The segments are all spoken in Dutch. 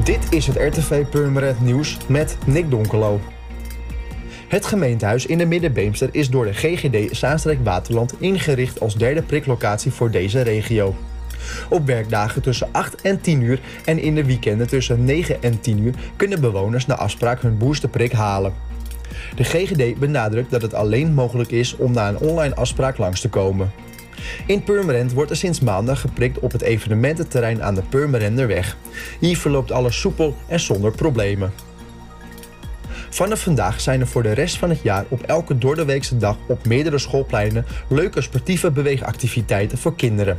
Dit is het RTV Purmerend Nieuws met Nick Donkelo. Het gemeentehuis in de Middenbeemster is door de GGD Zaanstreek Waterland ingericht als derde priklocatie voor deze regio. Op werkdagen tussen 8 en 10 uur en in de weekenden tussen 9 en 10 uur kunnen bewoners na afspraak hun boosterprik halen. De GGD benadrukt dat het alleen mogelijk is om na een online afspraak langs te komen. In Purmerend wordt er sinds maandag geprikt op het evenemententerrein aan de Purmerenderweg. Hier verloopt alles soepel en zonder problemen. Vanaf vandaag zijn er voor de rest van het jaar op elke doordeweekse dag op meerdere schoolpleinen leuke sportieve beweegactiviteiten voor kinderen.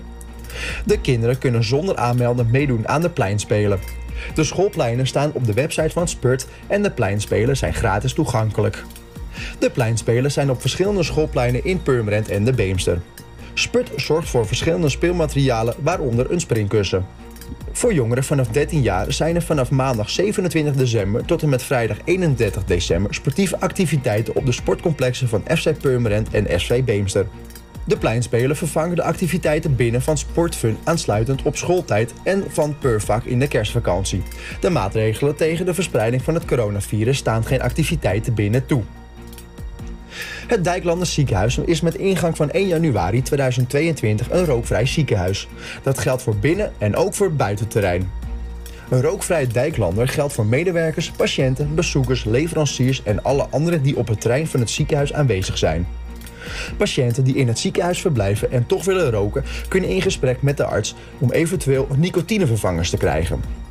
De kinderen kunnen zonder aanmelden meedoen aan de pleinspelen. De schoolpleinen staan op de website van Spurt en de pleinspelen zijn gratis toegankelijk. De pleinspelen zijn op verschillende schoolpleinen in Purmerend en de Beemster. Spurt zorgt voor verschillende speelmaterialen, waaronder een springkussen. Voor jongeren vanaf 13 jaar zijn er vanaf maandag 27 december tot en met vrijdag 31 december sportieve activiteiten op de sportcomplexen van FC Purmerend en FC Beemster. De pleinspelen vervangen de activiteiten binnen van Sportfun aansluitend op schooltijd en van Purvak in de kerstvakantie. De maatregelen tegen de verspreiding van het coronavirus staan geen activiteiten binnen toe. Het Dijklanders ziekenhuis is met ingang van 1 januari 2022 een rookvrij ziekenhuis. Dat geldt voor binnen- en ook voor buitenterrein. Een rookvrije dijklander geldt voor medewerkers, patiënten, bezoekers, leveranciers en alle anderen die op het terrein van het ziekenhuis aanwezig zijn. Patiënten die in het ziekenhuis verblijven en toch willen roken, kunnen in gesprek met de arts om eventueel nicotinevervangers te krijgen.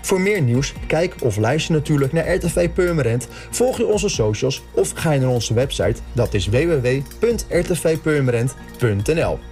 Voor meer nieuws, kijk of luister natuurlijk naar RTV Purmerend, volg je onze socials of ga naar onze website, dat is www.rtvpurmerend.nl.